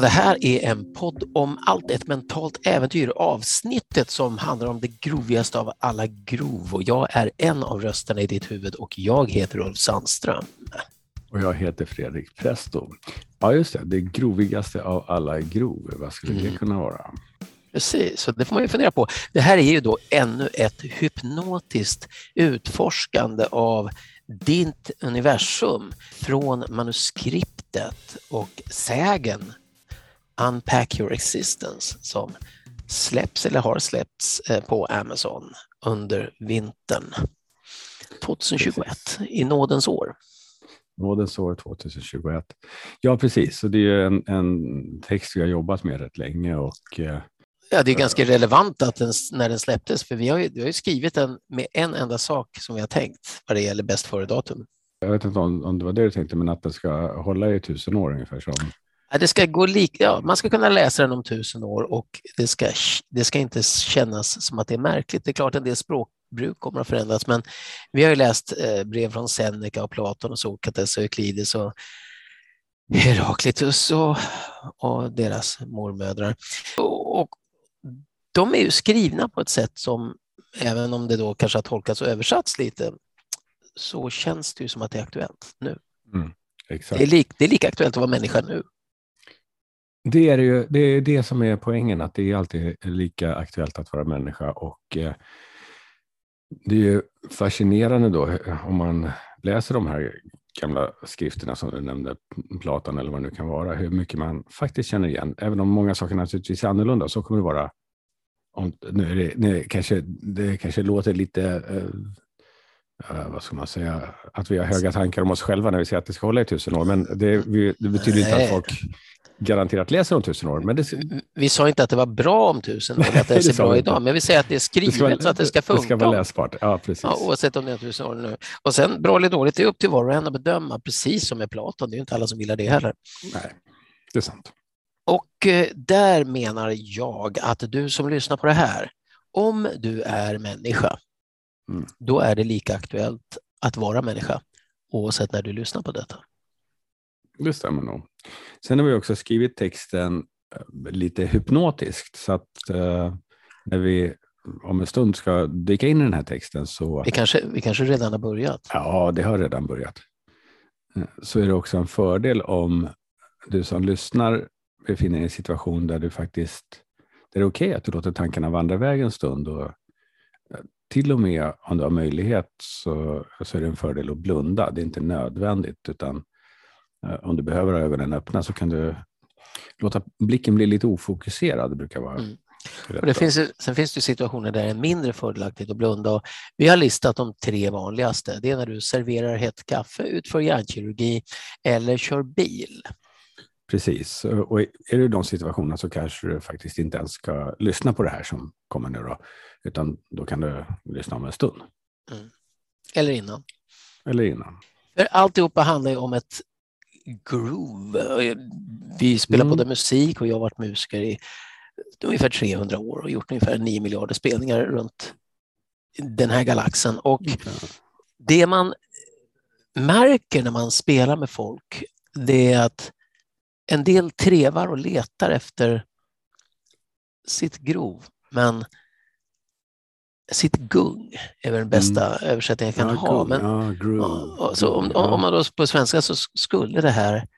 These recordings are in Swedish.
Och det här är en podd om allt, ett mentalt äventyr, avsnittet som handlar om det grovigaste av alla grov. Och jag är en av rösterna i ditt huvud och jag heter Ulf Sandström. Och jag heter Fredrik Presto. Ja, just det, det grovigaste av alla grov, vad skulle mm. det kunna vara? Precis, så det får man ju fundera på. Det här är ju då ännu ett hypnotiskt utforskande av ditt universum från manuskriptet och sägen Unpack Your Existence som släpps eller har släppts eh, på Amazon under vintern 2021 precis. i nådens år. Nådens år 2021. Ja, precis. Så det är en, en text vi har jobbat med rätt länge och eh, Ja, det är ganska relevant att den, när den släpptes, för vi har, ju, vi har ju skrivit den med en enda sak som vi har tänkt vad det gäller bäst före-datum. Jag vet inte om, om det var det du tänkte, men att den ska hålla i tusen år ungefär som det ska gå lika, ja, man ska kunna läsa den om tusen år och det ska, det ska inte kännas som att det är märkligt. Det är klart en del språkbruk kommer att förändras, men vi har ju läst eh, brev från Seneca och Platon och Sokrates och Euklides och Heraklitus och, och deras mormödrar. Och, och de är ju skrivna på ett sätt som, även om det då kanske har tolkats och översatts lite, så känns det ju som att det är aktuellt nu. Mm, det, är li, det är lika aktuellt att vara människa nu det är ju det, är det som är poängen, att det är alltid lika aktuellt att vara människa. Och eh, Det är ju fascinerande då om man läser de här gamla skrifterna som du nämnde, Platon eller vad det nu kan vara, hur mycket man faktiskt känner igen. Även om många saker naturligtvis är annorlunda, så kommer det vara om, nu är det, nu kanske, det kanske låter lite, uh, vad ska man säga, att vi har höga tankar om oss själva när vi säger att det ska hålla i tusen år, men det, det betyder inte att folk garanterat läser om tusen år. Men det... Vi sa inte att det var bra om tusen år, att det är bra idag, men vi säger att det är skrivet det vara, så att det ska funka. Det ska vara läsbart, ja precis. Ja, oavsett om det är tusen år nu. Och sen bra eller dåligt, det är upp till var och en att bedöma, precis som med Platon. Det är inte alla som gillar det heller. Nej, det är sant. Och eh, där menar jag att du som lyssnar på det här, om du är människa, mm. då är det lika aktuellt att vara människa, oavsett när du lyssnar på detta. Det stämmer nog. Sen har vi också skrivit texten eh, lite hypnotiskt så att uh, när vi om en stund ska dyka in i den här texten så... Vi kanske, vi kanske redan har börjat? Ja, det har redan börjat. Eh, så är det också en fördel om du som lyssnar befinner dig i en situation där du faktiskt där det är okej okay att du låter tankarna vandra iväg en stund och till och med om du har möjlighet så, så är det en fördel att blunda. Det är inte nödvändigt utan Eh, om du behöver ha ögonen öppna så kan du låta blicken bli lite ofokuserad. Det brukar vara mm. Och det finns, sen finns det situationer där det är mindre fördelaktigt att blunda. Och vi har listat de tre vanligaste. Det är när du serverar hett kaffe, utför hjärnkirurgi eller kör bil. Precis, och är det de situationerna så kanske du faktiskt inte ens ska lyssna på det här som kommer nu då, utan då kan du lyssna om en stund. Mm. Eller innan. Eller innan. För alltihopa handlar ju om ett groove. Vi spelar mm. både musik och jag har varit musiker i ungefär 300 år och gjort ungefär 9 miljarder spelningar runt den här galaxen. Och mm. det man märker när man spelar med folk, det är att en del trevar och letar efter sitt grov, men sitt gung är väl den bästa mm. översättningen jag kan ja, ha. Men, ja, så om, om, man då på svenska så skulle det här,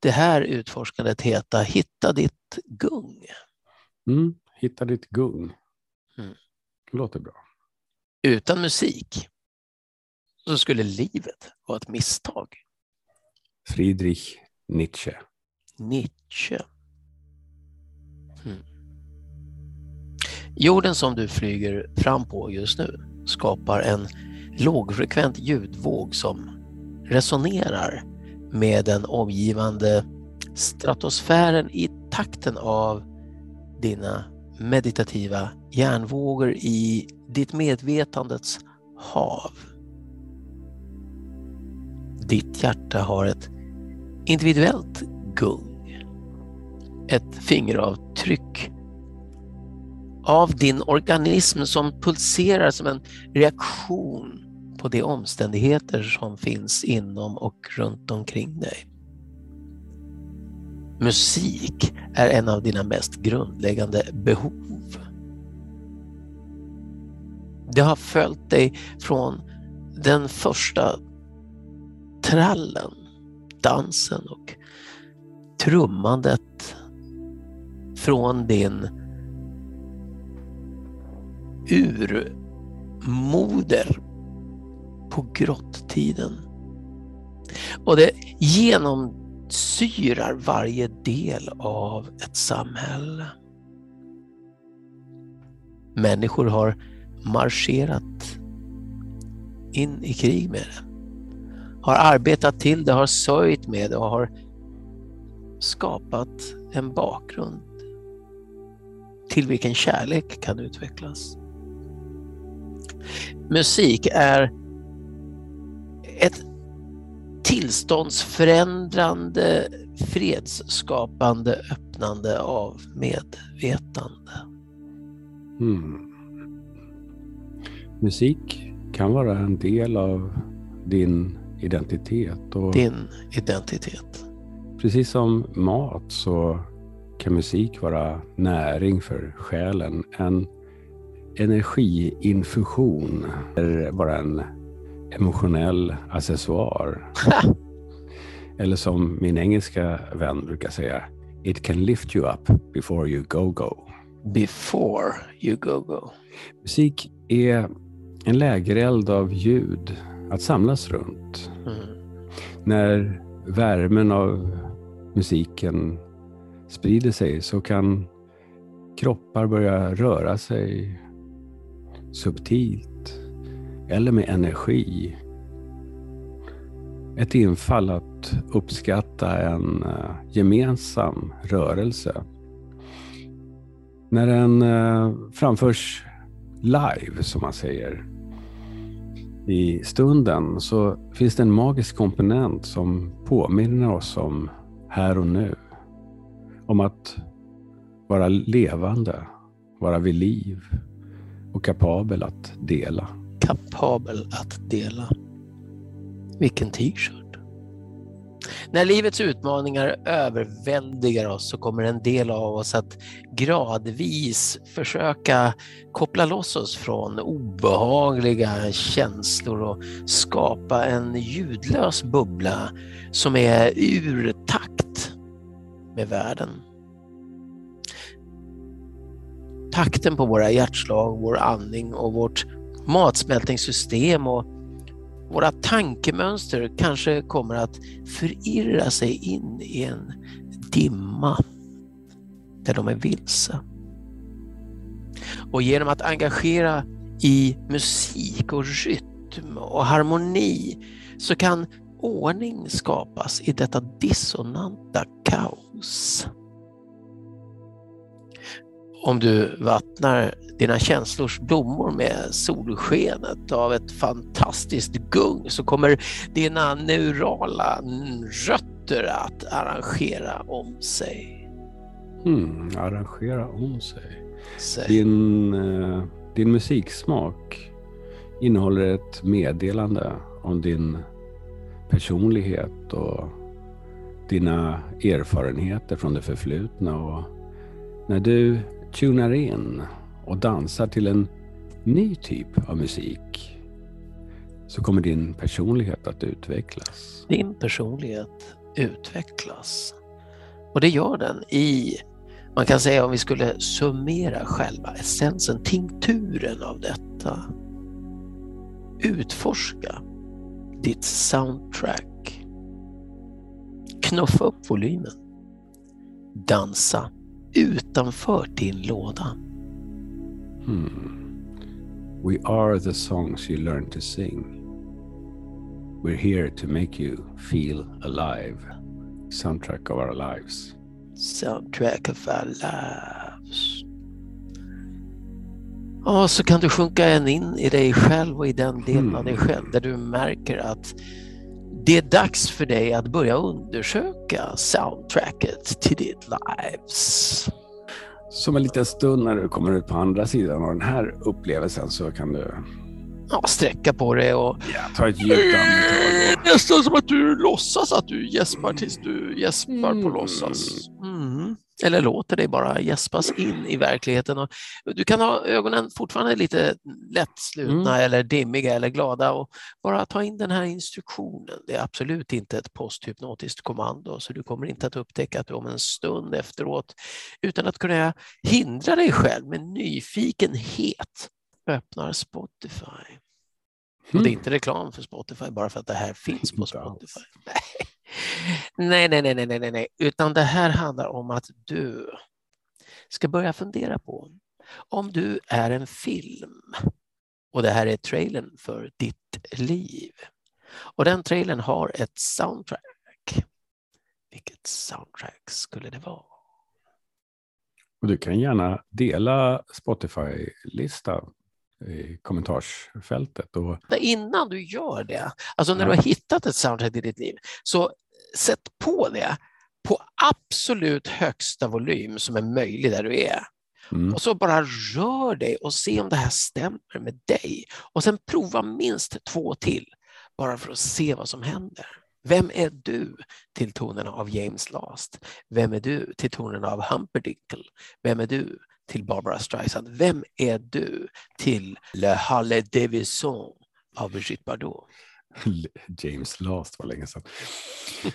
det här utforskandet heta Hitta ditt gung. Mm, hitta ditt gung. Mm. Låter bra. Utan musik så skulle livet vara ett misstag. Friedrich Nietzsche. Nietzsche. Mm. Jorden som du flyger fram på just nu skapar en lågfrekvent ljudvåg som resonerar med den omgivande stratosfären i takten av dina meditativa hjärnvågor i ditt medvetandets hav. Ditt hjärta har ett individuellt gung. Ett fingeravtryck av din organism som pulserar som en reaktion på de omständigheter som finns inom och runt omkring dig. Musik är en av dina mest grundläggande behov. Det har följt dig från den första trallen, dansen och trummandet från din urmoder på grottiden. Och det genomsyrar varje del av ett samhälle. Människor har marscherat in i krig med det. Har arbetat till det, har sörjt med det och har skapat en bakgrund till vilken kärlek kan utvecklas. Musik är ett tillståndsförändrande, fredsskapande öppnande av medvetande. Mm. Musik kan vara en del av din identitet. Och din identitet. Precis som mat så kan musik vara näring för själen. En energiinfusion är bara en emotionell accessoar. Eller som min engelska vän brukar säga, It can lift you up before you go go. Before you go go. Musik är en lägereld av ljud att samlas runt. Mm. När värmen av musiken sprider sig så kan kroppar börja röra sig subtilt eller med energi. Ett infall att uppskatta en eh, gemensam rörelse. När den eh, framförs live, som man säger, i stunden så finns det en magisk komponent som påminner oss om här och nu. Om att vara levande, vara vid liv och kapabel att dela. Kapabel att dela. Vilken t-shirt. När livets utmaningar överväldigar oss så kommer en del av oss att gradvis försöka koppla loss oss från obehagliga känslor och skapa en ljudlös bubbla som är ur takt med världen. Takten på våra hjärtslag, vår andning och vårt matsmältningssystem och våra tankemönster kanske kommer att förirra sig in i en dimma där de är vilse. Och genom att engagera i musik och rytm och harmoni så kan ordning skapas i detta dissonanta kaos. Om du vattnar dina känslors blommor med solskenet av ett fantastiskt gung så kommer dina neurala rötter att arrangera om sig. Mm, arrangera om sig. sig. Din, eh, din musiksmak innehåller ett meddelande om din personlighet och dina erfarenheter från det förflutna. Och när du tunar in och dansar till en ny typ av musik så kommer din personlighet att utvecklas. Din personlighet utvecklas. Och det gör den i, man kan säga om vi skulle summera själva essensen, tinkturen av detta. Utforska ditt soundtrack. Knuffa upp volymen. Dansa utanför din låda. Hmm. We are the songs you learn to sing. We're here to make you feel alive. Soundtrack of our lives. Soundtrack of our lives. Ja, så kan du sjunka in i dig själv och i den delen av dig själv där du märker att det är dags för dig att börja undersöka soundtracket till ditt lives. som en liten stund när du kommer ut på andra sidan av den här upplevelsen så kan du ja, sträcka på det och... Ja, ta ett djupt andetag. Nästan som att du låtsas att du gäspar tills du gäspar mm. på låtsas. Mm. Eller låter dig bara gäspas in i verkligheten. Och du kan ha ögonen fortfarande lite lättslutna mm. eller dimmiga eller glada och bara ta in den här instruktionen. Det är absolut inte ett posthypnotiskt kommando så du kommer inte att upptäcka att du om en stund efteråt utan att kunna hindra dig själv med nyfikenhet öppnar Spotify. Och det är mm. inte reklam för Spotify bara för att det här finns på Spotify. Nej, nej, nej, nej, nej, nej, utan det här handlar om att du ska börja fundera på om du är en film och det här är trailern för ditt liv. Och den trailern har ett soundtrack. Vilket soundtrack skulle det vara? Och du kan gärna dela Spotify-lista i kommentarsfältet. Och... Innan du gör det, alltså när du har hittat ett soundtrack i ditt liv, så sätt på det på absolut högsta volym som är möjlig där du är. Mm. Och så bara rör dig och se om det här stämmer med dig. Och sen prova minst två till, bara för att se vad som händer. Vem är du till tonerna av James Last? Vem är du till tonerna av Humperdinckle? Vem är du till Barbara Streisand? Vem är du till Le Halle Davidson av Brigitte Bardot? James Last var länge sedan.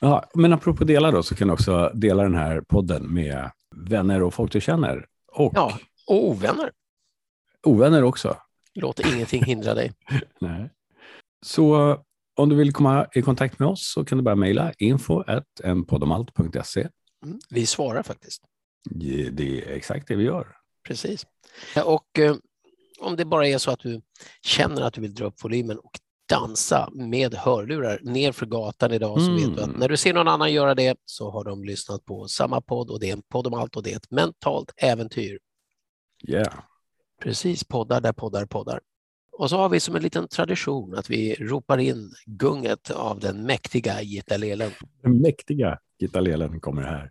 ja, men apropå dela då, så kan du också dela den här podden med vänner och folk du känner. Och, ja, och ovänner. Ovänner också. Låt ingenting hindra dig. Nej. Så om du vill komma i kontakt med oss så kan du bara mejla info enpodomalt.se. Mm, vi svarar faktiskt. Det är exakt det vi gör. Precis. Och eh, om det bara är så att du känner att du vill dra upp volymen och dansa med hörlurar ner för gatan idag så mm. vet du att mm. när du ser någon annan göra det så har de lyssnat på samma podd och det är en podd om allt och det är ett mentalt äventyr. Yeah. Precis, poddar där poddar poddar. Och så har vi som en liten tradition att vi ropar in gunget av den mäktiga gitarrelen. Den mäktiga gitarrelen kommer här.